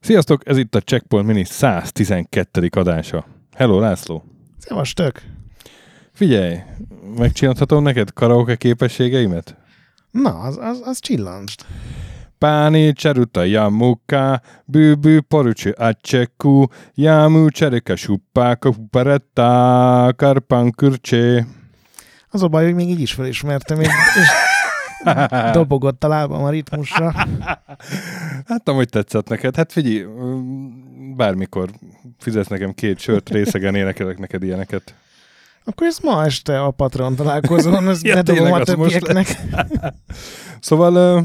Sziasztok, ez itt a Checkpoint Mini 112. adása. Hello, László! Szevastok! Figyelj, megcsinálhatom neked karaoke képességeimet? Na, az, az, az csillancsd. Páni cseruta jamuka, bűbű porucső acsekú, jámú csereke suppáka puperetta, karpan kürcsé. Az a baj, hogy még így is felismertem, és, és dobogott a lábam a ritmusra. Hát amúgy tetszett neked. Hát figyelj, bármikor fizetsz nekem két sört, részegen énekelek neked ilyeneket. Akkor ez ma este a Patron találkozón, ezt Ja, bedobom a többieknek. Szóval,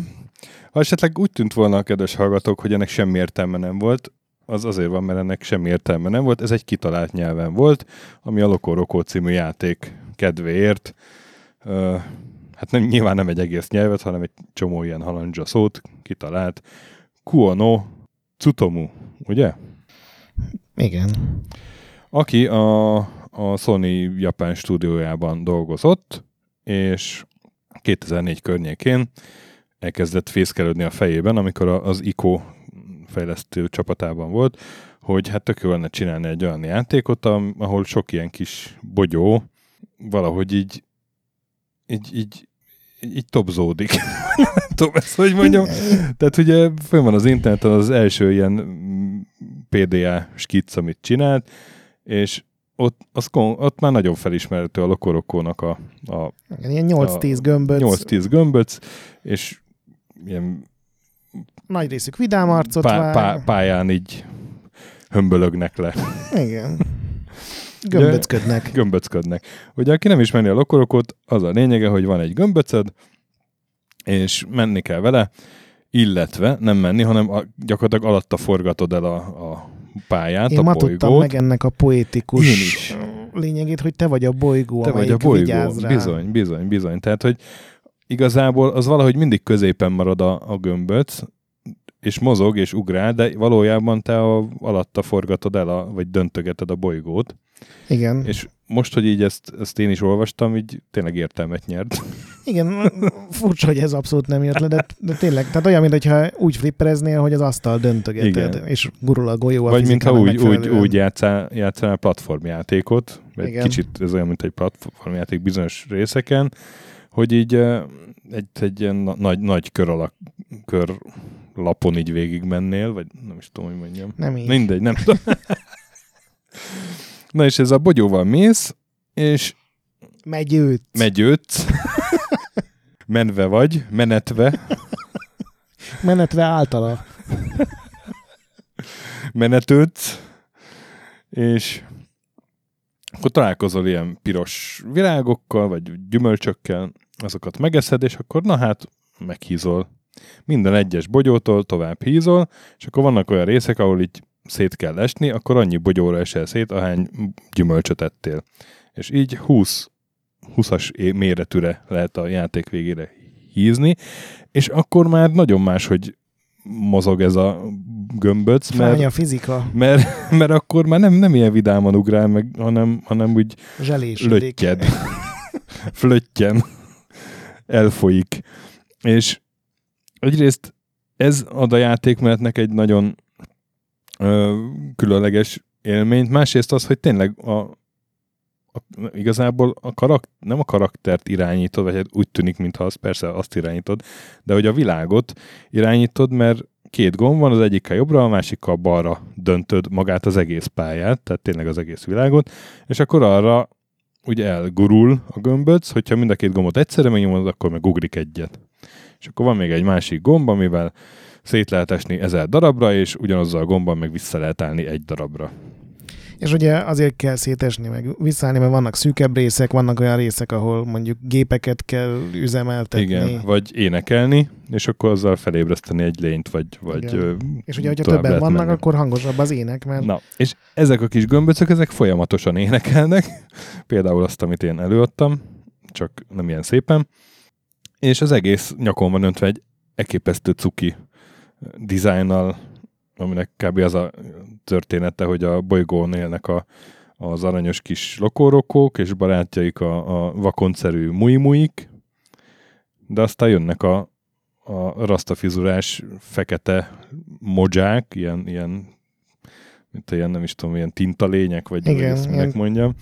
ha esetleg úgy tűnt volna a kedves hallgatók, hogy ennek semmi értelme nem volt, az azért van, mert ennek semmi értelme nem volt. Ez egy kitalált nyelven volt, ami a Loco Roco című játék kedvéért. Ö, hát nem, nyilván nem egy egész nyelvet, hanem egy csomó ilyen halandzsa szót kitalált. Kuono Tsutomu, ugye? Igen. Aki a, a Sony japán stúdiójában dolgozott, és 2004 környékén elkezdett fészkelődni a fejében, amikor az ICO fejlesztő csapatában volt, hogy hát tök jó lenne csinálni egy olyan játékot, ahol sok ilyen kis bogyó valahogy így így, így, így topzódik. Nem tudom ezt, hogy mondjam. Tehát ugye fönn van az interneten az első ilyen mm, PDA skic, amit csinált, és ott, az, ott már nagyon felismerhető a Lokorokónak a, a Igen, Ilyen 8-10 gömböt, 8-10 gömböc, és ilyen nagy részük vidám arcot pá, vár. pá, pályán így hömbölögnek le, Igen. Gömböcködnek. gömböcködnek. Ugye, aki nem ismeri a lokorokot, az a lényege, hogy van egy gömböcöd, és menni kell vele, illetve nem menni, hanem a, gyakorlatilag alatta forgatod el a, a pályát, Én a ma tudtam bolygót. meg ennek a poétikus Én is. lényegét, hogy te vagy a bolygó, Te vagy a bolygó. Bizony, bizony, bizony. Tehát, hogy igazából az valahogy mindig középen marad a, a gömböc, és mozog, és ugrál, de valójában te a, alatta forgatod el, a, vagy döntögeted a bolygót. Igen. És most, hogy így ezt, ezt én is olvastam, így tényleg értelmet nyert. Igen, furcsa, hogy ez abszolút nem jött le, de, de tényleg, tehát olyan, mintha úgy flippereznél, hogy az asztal döntögeted, Igen. és gurul a golyó a Vagy mintha úgy, úgy, úgy játszál, játszál platformjátékot, Igen. kicsit ez olyan, mint egy platformjáték bizonyos részeken, hogy így egy, egy ilyen na- nagy, nagy kör, alak, kör lapon így végig mennél, vagy nem is tudom, hogy mondjam. Nem így. Mindegy, nem tudom. Na és ez a bogyóval mész, és Megy őt. megyődsz, menve vagy, menetve, Menetve általa. menetődsz, és akkor találkozol ilyen piros virágokkal, vagy gyümölcsökkel, azokat megeszed, és akkor na hát, meghízol. Minden egyes bogyótól tovább hízol, és akkor vannak olyan részek, ahol így szét kell esni, akkor annyi bogyóra esel szét, ahány gyümölcsöt ettél. És így 20 20-as é- méretűre lehet a játék végére hízni, és akkor már nagyon más, hogy mozog ez a gömböc, mert, Fány a fizika. mert, mert akkor már nem, nem ilyen vidáman ugrál meg, hanem, hanem úgy Zselésödik. löttyed. Flöttyen. Elfolyik. És egyrészt ez ad a játékmenetnek egy nagyon ö, különleges élményt, másrészt az, hogy tényleg a, a, igazából a karak, nem a karaktert irányítod, vagy hát úgy tűnik, mintha az persze azt irányítod, de hogy a világot irányítod, mert két gomb van, az egyikkel jobbra, a másikkal balra döntöd magát az egész pályát, tehát tényleg az egész világot, és akkor arra ugye elgurul a gömböc, hogyha mind a két gombot egyszerre megnyomod, akkor meg ugrik egyet. És akkor van még egy másik gomb, amivel szét lehet esni ezer darabra, és ugyanazzal a gombbal meg vissza lehet állni egy darabra. És ugye azért kell szétesni, meg visszaállni, mert vannak szűkebb részek, vannak olyan részek, ahol mondjuk gépeket kell üzemeltetni. Igen, vagy énekelni, és akkor azzal felébreszteni egy lényt, vagy, vagy ö, És ugye, hogyha többen vannak, menni. akkor hangosabb az ének, mert Na, és ezek a kis gömböcök, ezek folyamatosan énekelnek, például azt, amit én előadtam, csak nem ilyen szépen, és az egész nyakon van öntve egy elképesztő cuki dizájnnal, aminek kb. az a története, hogy a bolygón élnek a, az aranyos kis lokórokók, és barátjaik a, a vakoncerű muimuik, de aztán jönnek a, a rastafizurás fekete modzsák, ilyen, ilyen mint ilyen, nem is tudom, ilyen tintalények, vagy Igen, ezt minek mondjam,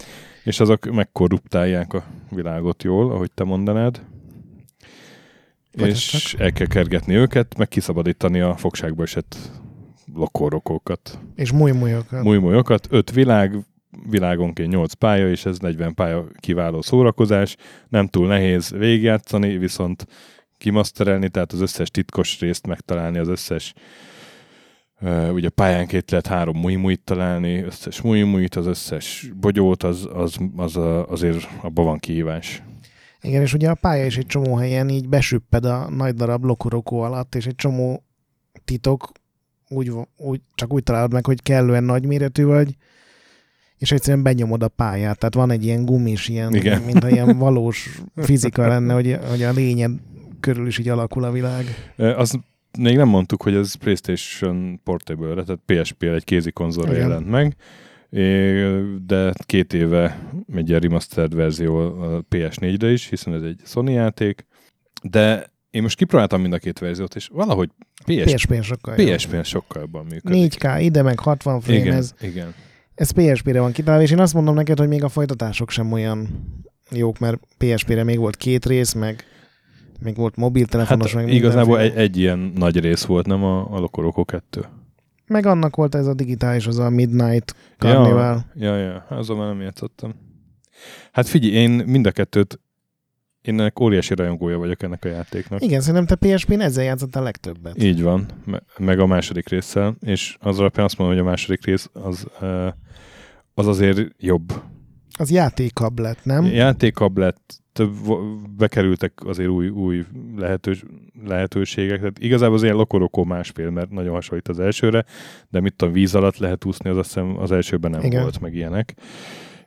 és azok megkorruptálják a világot jól, ahogy te mondanád. És Fogyasztak. el kell kergetni őket, meg kiszabadítani a fogságba esett lokórokokat, És mújmújokat. mújmújokat. Öt világ, világonként 8 pálya, és ez 40 pálya kiváló szórakozás. Nem túl nehéz végigjátszani, viszont kimaszterelni, tehát az összes titkos részt megtalálni, az összes Uh, ugye pályánként lehet három muimuit találni, összes muimuit, az összes bogyót, az, az, az a, azért abban van kihívás. Igen, és ugye a pálya is egy csomó helyen így besüpped a nagy darab lokorokó alatt, és egy csomó titok úgy, úgy, csak úgy találod meg, hogy kellően nagyméretű vagy, és egyszerűen benyomod a pályát. Tehát van egy ilyen gumis, ilyen, Igen. mintha ilyen valós fizika lenne, hogy, hogy a lényed körül is így alakul a világ. Azt még nem mondtuk, hogy ez PlayStation Portable-re, tehát PSP-re egy kézi konzolra Igen. jelent meg, de két éve egy ilyen remastered verzió a PS4-re is, hiszen ez egy Sony játék, de én most kipróbáltam mind a két verziót, és valahogy PS, PSP-n sokkal. PSP-n sokkal jobban működik. 4K, ide meg 60 frame, igen, ez, igen. ez PSP-re van kitalálva, és én azt mondom neked, hogy még a folytatások sem olyan jók, mert PSP-re még volt két rész, meg még volt mobiltelefonos, Hát meg igazából egy, egy ilyen nagy rész volt, nem a, a Lokoroko 2. Meg annak volt ez a digitális, az a Midnight Carnival. Ja, ja, ja, azon már nem játszottam. Hát figyelj, én mind a kettőt, én ennek óriási rajongója vagyok ennek a játéknak. Igen, szerintem te PSP-n ezzel játszottál legtöbbet. Így van, me- meg a második résszel, és az alapján azt mondom, hogy a második rész az, az azért jobb. Az játékabb lett, nem? Játékabb lett, több, bekerültek azért új, új lehetős, lehetőségek. Tehát igazából az ilyen lokorokó másfél, mert nagyon hasonlít az elsőre, de mit tudom, víz alatt lehet úszni, az azt hiszem az elsőben nem Igen. volt, meg ilyenek.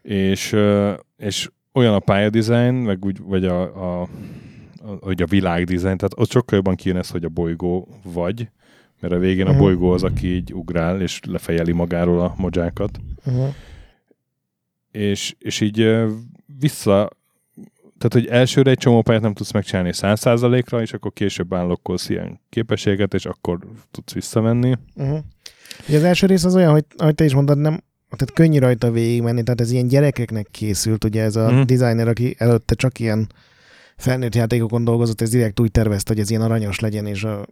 És, és olyan a pályadizájn, meg úgy, vagy a, a, a, hogy a világdizájn, tehát ott sokkal jobban kijön ez, hogy a bolygó vagy, mert a végén a Mhm. bolygó az, aki így ugrál, és lefejeli magáról a modzsákat Uh-huh. és, és így vissza, tehát hogy elsőre egy csomó pályát nem tudsz megcsinálni 100%-ra, és akkor később állokkolsz ilyen képességet, és akkor tudsz visszamenni. Uh-huh. Ugye az első rész az olyan, hogy ahogy te is mondtad, nem, tehát könnyű rajta végigmenni, tehát ez ilyen gyerekeknek készült, ugye ez a uh-huh. designer, aki előtte csak ilyen felnőtt játékokon dolgozott, ez direkt úgy tervezte, hogy ez ilyen aranyos legyen, és a,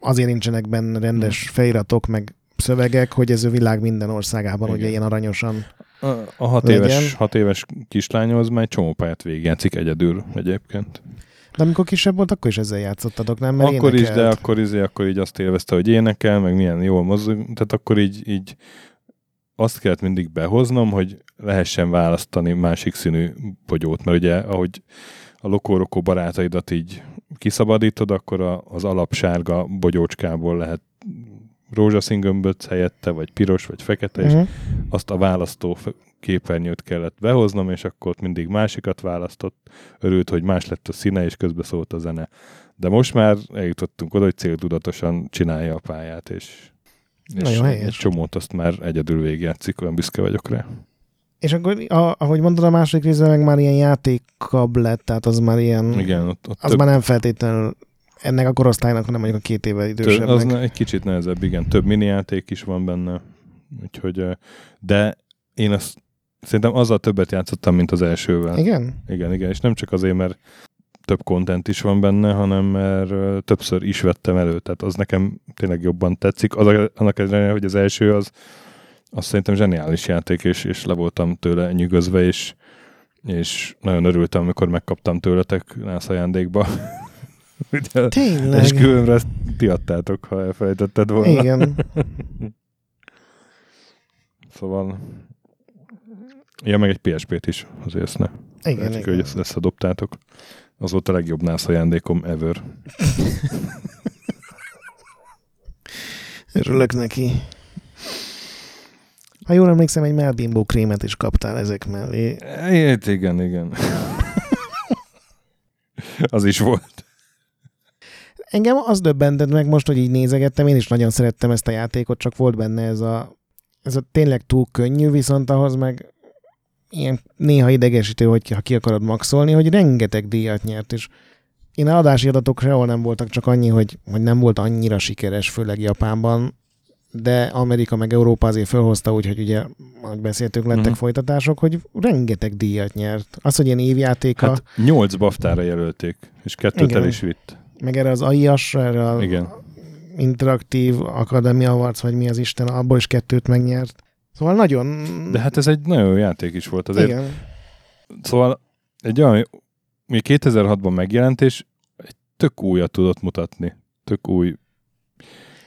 azért nincsenek benne rendes Mhm. feliratok, meg szövegek, hogy ez a világ minden országában Igen. ugye ilyen aranyosan. A, a hat, Legyen. éves, hat éves kislányom az már egy csomó pályát végigjátszik egyedül egyébként. De amikor kisebb volt, akkor is ezzel játszottatok, nem? Mert akkor is, de énekelt. akkor, izé, akkor így azt élvezte, hogy énekel, meg milyen jól mozog, tehát akkor így, így azt kellett mindig behoznom, hogy lehessen választani másik színű bogyót, mert ugye ahogy a lokórokó barátaidat így kiszabadítod, akkor a, az alapsárga bogyócskából lehet rózsaszín gömböc helyette, vagy piros, vagy fekete, és Uh-huh. azt a választó képernyőt kellett behoznom, és akkor ott mindig másikat választott. Örült, hogy más lett a színe, és közbe szólt a zene. De most már eljutottunk oda, hogy céltudatosan csinálja a pályát, és, és Nagyon helyes. egy csomót azt már egyedül végigjátszik, olyan büszke vagyok rá. És akkor, ahogy mondod, a második részben meg már ilyen játékabb lett, tehát az már ilyen, Igen, ott, ott az több, már nem feltétlenül ennek a korosztálynak, hanem mondjuk a két éve idősebbnek. az egy kicsit nehezebb, igen, több minijáték is van benne, úgyhogy, de én azt szerintem azzal többet játszottam, mint az elsővel. Igen? Igen, igen, és nem csak azért, mert több content is van benne, hanem mert többször is vettem elő, tehát az nekem tényleg jobban tetszik. Az, annak ellenére, hogy az első az, az szerintem zseniális játék, és, és le voltam tőle nyűgözve, és, és nagyon örültem, amikor megkaptam tőletek nász ajándékba. Ugye, Tényleg? esküvőmre ezt ti adtátok, ha elfelejtetted volna. Igen. Szóval... Ja, meg egy PSP-t is, azért ezt ne. Igen, Csak, igen. hogy ezt, ezt adoptátok. Az volt a legjobb nász ajándékom ever. Örülök neki. Ha jól emlékszem, egy melbimbó krémet is kaptál ezek mellé. Hát igen, igen. az is volt. Engem az döbbentett meg most, hogy így nézegettem, én is nagyon szerettem ezt a játékot, csak volt benne ez a, ez a tényleg túl könnyű, viszont ahhoz meg ilyen néha idegesítő, hogy ha ki akarod maxolni, hogy rengeteg díjat nyert, és én eladási adatok sehol nem voltak, csak annyi, hogy, hogy nem volt annyira sikeres, főleg Japánban, de Amerika meg Európa azért felhozta, úgyhogy ugye, ahogy beszéltünk, lettek uh-huh. folytatások, hogy rengeteg díjat nyert. Az, hogy ilyen évjátéka, hát, nyolc baftára jelölték, és kettőt Igen. el is vitt. meg erre az AIAS, erre a Igen. Interaktív Akadémia Awards, vagy mi az Isten, abból is kettőt megnyert. Szóval nagyon... De hát ez egy nagyon jó játék is volt azért. igen. Szóval egy olyan, mi 2006-ban megjelent, és egy tök újat tudott mutatni. Tök új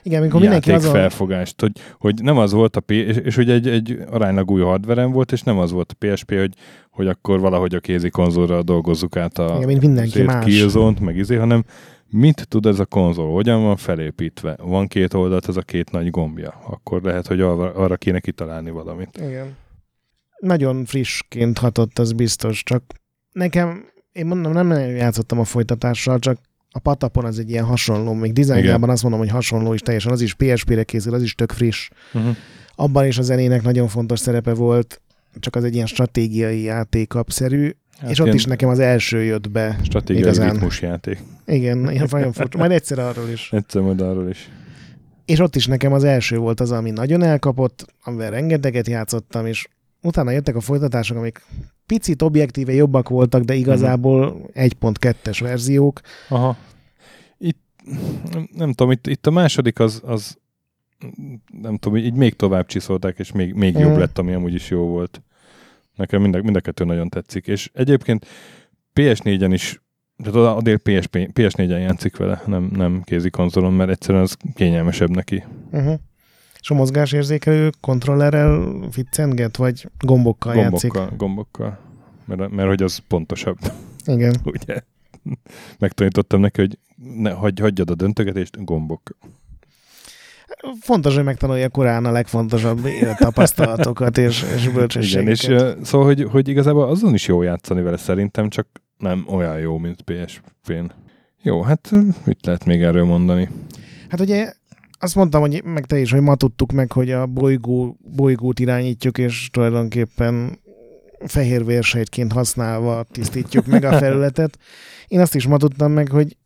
Igen, amikor mindenki azon... játékfelfogást, hogy, hogy nem az volt a P, és, és ugye egy, egy aránylag új hardverem volt, és nem az volt a PSP, hogy, hogy akkor valahogy a kézi konzolra dolgozzuk át a Igen, mint mindenki más. Killzone-t, meg izé, hanem mit tud ez a konzol, hogyan van felépítve, van két oldalt, ez a két nagy gombja, akkor lehet, hogy arra, arra kéne kitalálni valamit. Igen. Nagyon frissként hatott, az biztos, csak nekem, én mondom, nem játszottam a folytatással, csak a Patapon az egy ilyen hasonló, még dizájnjában azt mondom, hogy hasonló is teljesen, az is PSP-re készül, az is tök friss. Uh-huh. Abban is a zenének nagyon fontos szerepe volt, csak az egy ilyen stratégiai játékapszerű, Hát és ott is nekem az első jött be. stratégiai igazán. ritmusjáték. Igen, ilyen nagyon furcsa. Majd egyszer arról is. Egyszer majd arról is. És ott is nekem az első volt az, ami nagyon elkapott, amivel rengeteget játszottam, és utána jöttek a folytatások, amik picit objektíve jobbak voltak, de igazából 1.2-es verziók. Aha. Itt, nem, nem tudom, itt, itt a második az, az nem tudom, így még tovább csiszolták, és még, még jobb Mhm. lett, ami amúgy is jó volt. Nekem mind a, mind a kettő nagyon tetszik. És egyébként PS4-en is, tehát odél PSP, PS4-en játszik vele, nem, nem kézi konzolon, mert egyszerűen az kényelmesebb neki. Uh-huh. És a mozgásérzékelő kontrollerrel ficcenget, vagy gombokkal, játszik? Gombokkal, gombokkal. Mert, mert hogy az pontosabb, Igen. ugye? Megtanítottam neki, hogy ne, hagy, hagyjad a döntögetést, gombok. Fontos, hogy megtanulja korán a legfontosabb tapasztalatokat és, és Igen, bölcsességeket. és uh, szóval, hogy, hogy igazából azon is jó játszani vele szerintem, csak nem olyan jó, mint PSP-n. Jó, hát mit lehet még erről mondani? Hát ugye azt mondtam, hogy meg te is, hogy ma tudtuk meg, hogy a bolygó, bolygót irányítjuk, és tulajdonképpen fehér vérsejtként használva tisztítjuk meg a felületet. Én azt is ma tudtam meg, hogy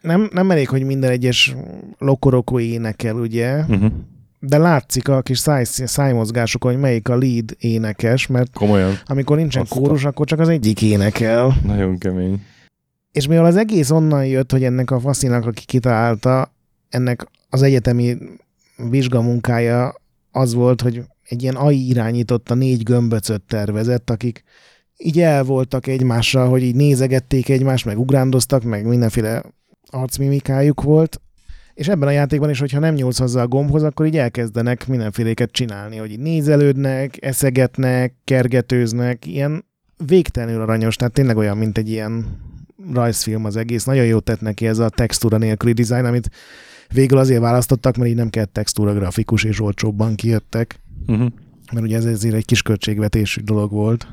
nem, nem elég, hogy minden egyes lokorokó énekel, ugye, Uh-huh. de látszik a kis száj, szájmozgásokon, hogy melyik a lead énekes, mert Komolyan. amikor nincsen Azt a- kórus, akkor csak az egyik énekel. Nagyon kemény. És mivel az egész onnan jött, hogy ennek a faszinak, aki kitalálta, ennek az egyetemi vizsgamunkája az volt, hogy egy ilyen AI irányította négy gömböcöt tervezett, akik így el voltak egymással, hogy így nézegették egymást, meg ugrándoztak, meg mindenféle arcmimikájuk volt, és ebben a játékban is, hogyha nem nyúlsz hozzá a gombhoz, akkor így elkezdenek mindenféléket csinálni, hogy nézelődnek, eszegetnek, kergetőznek, ilyen végtelenül aranyos, tehát tényleg olyan, mint egy ilyen rajzfilm az egész. Nagyon jót tett neki ez a textúra nélküli dizájn, amit végül azért választottak, mert így nem kellett textúra grafikus és olcsóbban kijöttek, Uh-huh. mert ugye ez ezért egy kis költségvetésű dolog volt.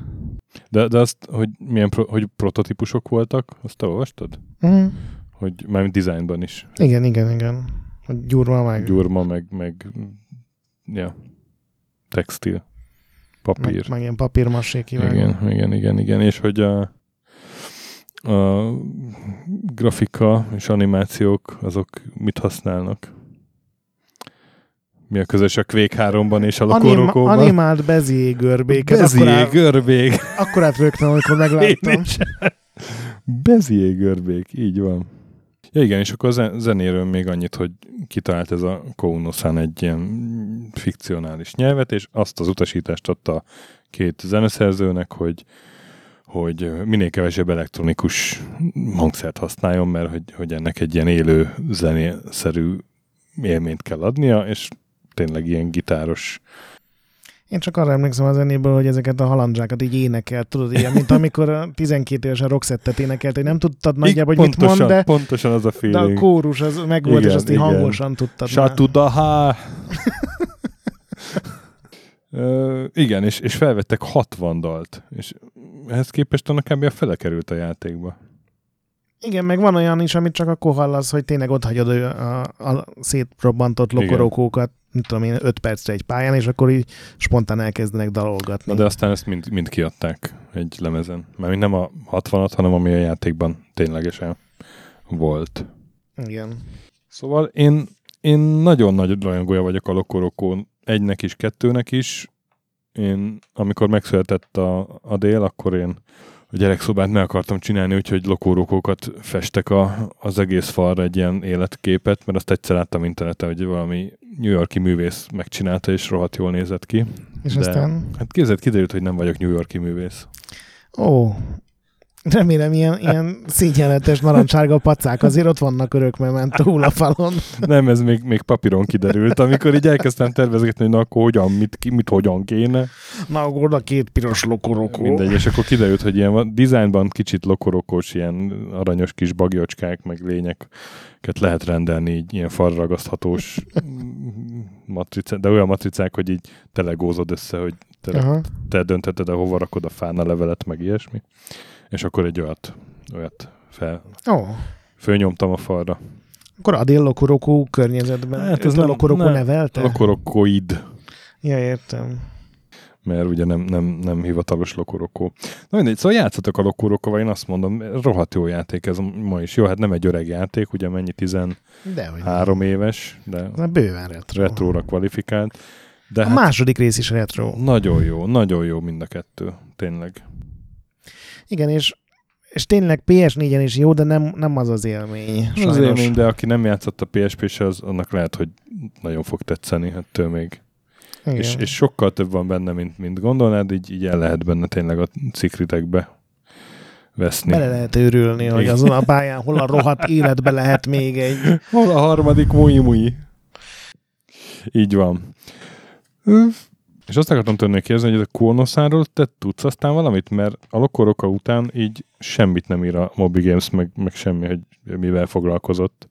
De, de azt, hogy milyen pro, hogy prototípusok voltak, azt te olvastad? Mm. Hogy mármint dizájnban is. Igen, igen, igen. Hogy gyurma meg, Gyurma, meg, meg ja, textil, papír. meg, meg ilyen papírmassé. Igen, igen, igen, igen. És hogy a, a grafika és animációk, azok mit használnak? Mi a közös a Quake 3-ban és a Lokorokóban? animált Bezier görbéket. Bezier Akkorát, görbék. akkorát rögtön, amikor megláttam. is. Bezier görbék, így van. Ja igen, és akkor a zen- zenéről még annyit, hogy kitalált ez a Kounosan egy ilyen fikcionális nyelvet, és azt az utasítást adta két zeneszerzőnek, hogy hogy minél kevesebb elektronikus hangszert használjon, mert hogy, hogy ennek egy ilyen élő zenészerű élményt kell adnia, és tényleg ilyen gitáros. Én csak arra emlékszem a zenéből, hogy ezeket a halandzsákat így énekelt, tudod, ilyen, mint amikor a 12 évesen rockszettet énekelt, hogy nem tudtad nagyjából, hogy mit pontosan, mond, de, pontosan az a de a feeling. kórus az megvolt, és Igen, azt így igen. hangosan tudtad. Satudaha! Ö, igen, és, és felvettek 60 dalt, és ehhez képest annak kb. a fele került a játékba. Igen, meg van olyan is, amit csak akkor hallasz, hogy tényleg ott hagyod a, a, a szétrobbantott lokorokókat, nem tudom én, 5 percre egy pályán, és akkor így spontán elkezdenek dalolgatni. Na de aztán ezt mind, mind kiadták egy lemezen. Mert nem a 60-at, hanem ami a játékban ténylegesen volt. Igen. Szóval én, én nagyon nagy rajongója vagyok a Lokorokó egynek is, kettőnek is. Én, amikor megszületett a, a dél, akkor én a gyerekszobát meg akartam csinálni, úgyhogy lokorokókat festek a, az egész falra egy ilyen életképet, mert azt egyszer láttam interneten, hogy valami New Yorki művész megcsinálta, és rohadt jól nézett ki. És De- aztán, Hát képzeld, kiderült, hogy nem vagyok New Yorki művész. ó, remélem ilyen, ilyen szégyenletes narancsárga pacák azért ott vannak örökbe túl a falon. Nem, ez még, még papíron kiderült, amikor így elkezdtem tervezgetni, hogy na akkor hogyan, mit, ki- mit hogyan kéne. Na, akkor a két piros lokorokó. Mindegy, és akkor kiderült, hogy ilyen van- dizájnban kicsit lokorokos, ilyen aranyos kis bagyocskák, meg lényeket lehet rendelni, így ilyen falragaszthatós matricák, de olyan matricák, hogy így telegózod össze, hogy te, Aha. te döntheted, hova rakod a fán a levelet, meg ilyesmi. És akkor egy olyat, olyat fel, Ó, fölnyomtam a falra. akkor Adél lokorokó környezetben. Hát ez nem- lokorokó nem. nevelte? Lokorokoid. Ja, értem. mert ugye nem, nem, nem hivatalos lokorokó. Na mindegy, szóval játszatok a lokorokóval, én azt mondom, rohadt jó játék ez ma is. Jó, hát nem egy öreg játék, ugye mennyi 13 Dehogy. éves, de már bőven retro. retróra kvalifikált. De A hát második rész is retro. nagyon jó, nagyon jó mind a kettő, tényleg. Igen, és, és tényleg PS4-en is jó, de nem, nem az az élmény. Az Sajnos. élmény, de aki nem játszott a PSP-se, az, annak lehet, hogy nagyon fog tetszeni ettől még. Igen. És, és sokkal több van benne, mint, mint gondolnád, így, így el lehet benne tényleg a cikritekbe veszni. Bele lehet őrülni, hogy Igen. azon a pályán hol a rohadt életbe lehet még egy... Hol a harmadik mui mui? Így van. És azt akartam tőle kérdezni, hogy a Konoszáról te tudsz aztán valamit? Mert a Lokoroka után így semmit nem ír a Moby Games, meg, meg semmi, hogy mivel foglalkozott.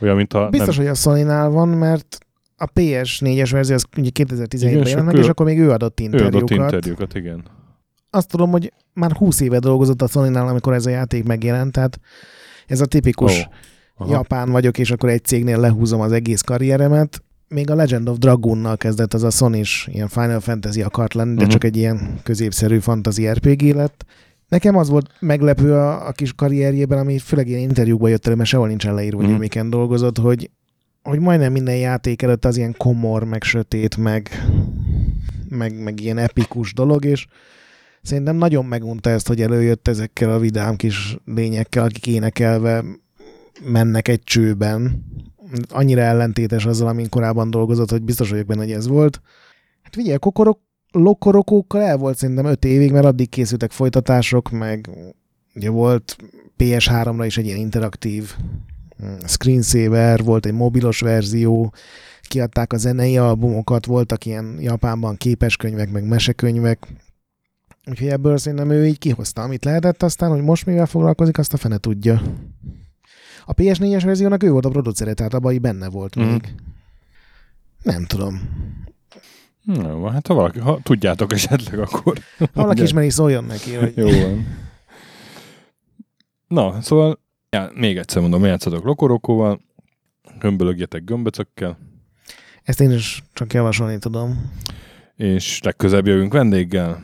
Olyan, mint a... Biztos, nem, hogy a Sony-nál van, mert a PS4-es verzió az ugye 2017-ben Igen, és jelent meg, akkor és akkor még ő adott ő interjúkat. adott interjúkat, igen. Azt tudom, hogy már 20 éve dolgozott a Sony-nál, amikor ez a játék megjelent, tehát ez a tipikus aha. japán vagyok, és akkor egy cégnél lehúzom az egész karrieremet. Még a Legend of Dragonnal kezdett az a sony ilyen Final Fantasy akart lenni, de Mhm. csak egy ilyen középszerű fantasy RPG lett. Nekem az volt meglepő a, a kis karrierjében, ami főleg ilyen interjúkban jött elő, mert sehol nincsen leírva, hogy Mhm. miken dolgozott, hogy, hogy majdnem minden játék előtt az ilyen komor, meg sötét, meg, meg, meg ilyen epikus dolog, és szerintem nagyon megunta ezt, hogy előjött ezekkel a vidám kis lényekkel, akik énekelve mennek egy csőben. Annyira ellentétes azzal, amin korábban dolgozott, hogy biztos vagyok benne, hogy ez volt. Hát figyelj, a kokorok, lokorokókkal el volt szerintem öt évig, mert addig készültek folytatások, meg ugye volt PS3-ra is egy ilyen interaktív mm, screensaver, volt egy mobilos verzió, kiadták a zenei albumokat, voltak ilyen Japánban képeskönyvek, meg mesekönyvek, úgyhogy ebből szerintem ő így kihozta, amit lehetett, aztán, hogy most mivel foglalkozik, azt a fene tudja. A PS4-es verziónak ő volt a producere, tehát abban így benne volt Mhm. még. Nem tudom. Jó, hát ha valaki, ha tudjátok esetleg, akkor... Ha valaki ismeri, szóljon neki, hogy Jó van. Na, szóval já, még egyszer mondom, játszatok Lokorokóval, gömbölögjetek gömböcökkel, ezt én is csak javasolni tudom. és legközelebb jövünk vendéggel.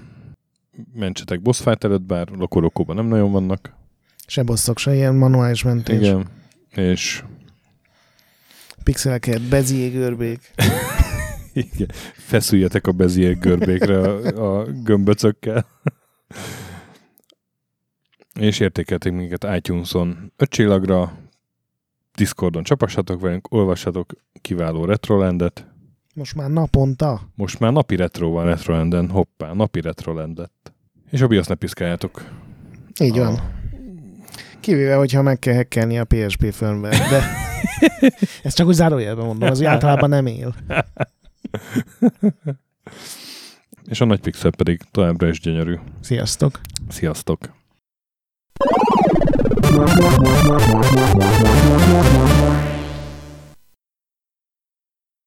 Mentsetek boss fight előtt, bár Lokorokóban nem nagyon vannak. Se bosszok, se ilyen manuális mentés. Igen. És Pixeleket, bezié görbék. igen, feszüljetek a beziek görbékre a, a gömböcökkel. és értékelték minket iTunes-on 5 csillagra, Discordon csapassatok velünk, olvassatok kiváló retrolandet. Most már naponta. Most már napi retro van retrolanden, hoppá, napi retrolandet. És a BIOS ne piszkáljátok. Így van. A- Kivéve, hogyha meg kell hackelni a PSP firmware, de ezt csak úgy zárójelben mondom, az általában nem él. És a nagy pixel pedig továbbra is gyönyörű. Sziasztok! Sziasztok!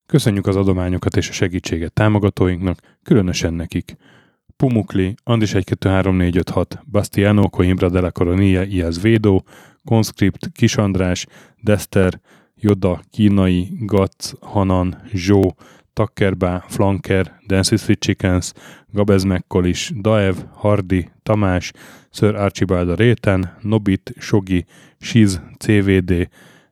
Köszönjük az adományokat és a segítséget támogatóinknak, különösen nekik. Pumukli, Andis 1 2 3 4 5 6, Bastiano, Coimbra de la Coronilla, Iaz Védó, Conscript, Kis András, Dester, Joda, Kínai, Gatz, Hanan, Zsó, Takkerbá, Flanker, Dancy Sweet Chickens, Gabez Mekkolis, Daev, Hardi, Tamás, Sir Archibald a Réten, Nobit, Sogi, Siz, CVD,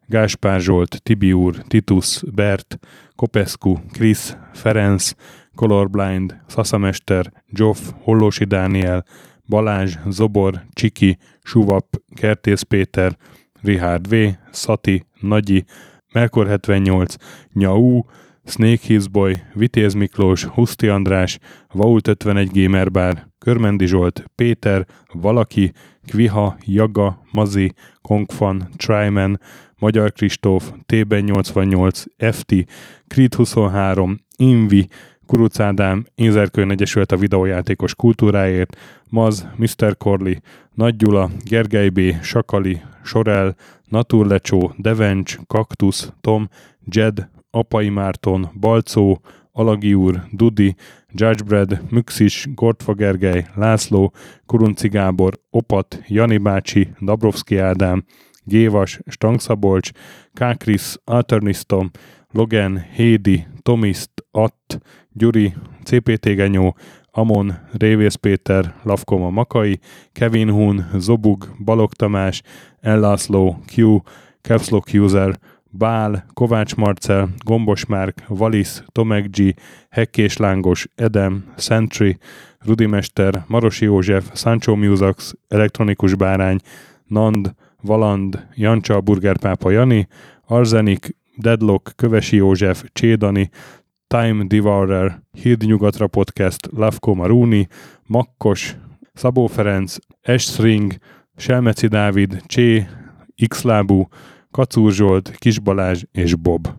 Gáspár Zsolt, Tibiur, Titus, Bert, Kopescu, Krisz, Ferenc, Colorblind, Szaszamester, Joff, Hollósi Dániel, Balázs, Zobor, Csiki, Suvap, Kertész Péter, Richard V, Szati, Nagyi, Melkor 78, Nyau, Snake Hills Boy, Vitéz Miklós, Huszti András, Vault 51 Gamer Bar, Körmendi Zsolt, Péter, Valaki, Kviha, Jaga, Mazi, Kongfan, Tryman, Magyar Kristóf, Tében 88, FT, Creed 23, Invi, Kuruc Ádám, Inzerkőn Egyesült a videójátékos kultúráért, Maz, Mr. Corley, Nagy Gyula, Gergely B., Sakali, Sorel, Naturlecsó, Devencs, Kaktusz, Tom, Jed, Apai Márton, Balcó, Alagi úr, Dudi, Judgebred, Müxis, Gortfa Gergely, László, Kurunci Gábor, Opat, Jani bácsi, Dabrowski Ádám, Gévas, Stangszabolcs, Kákris, Alternisztom, Logan, Hédi, Tomiszt, Att, Gyuri, CPT Genyó, Amon, Révész Péter, Lavkoma Makai, Kevin Hun, Zobug, Balog Tamás, Ellászló, Q, Capslock User, Bál, Kovács Marcel, Gombos Márk, Valisz, Tomek G, Hekkés Lángos, Edem, Sentry, Rudimester, Marosi József, Sancho Musax, Elektronikus Bárány, Nand, Valand, Jancsa, Burgerpápa Jani, Arzenik, Deadlock, Kövesi József, Csédani, Time Devourer, Híd Nyugatra Podcast, Lavko Maruni, Makkos, Szabó Ferenc, Estring, Selmeci Dávid, Csé, Xlábú, Kacúr Zsolt, Kis Balázs és Bob.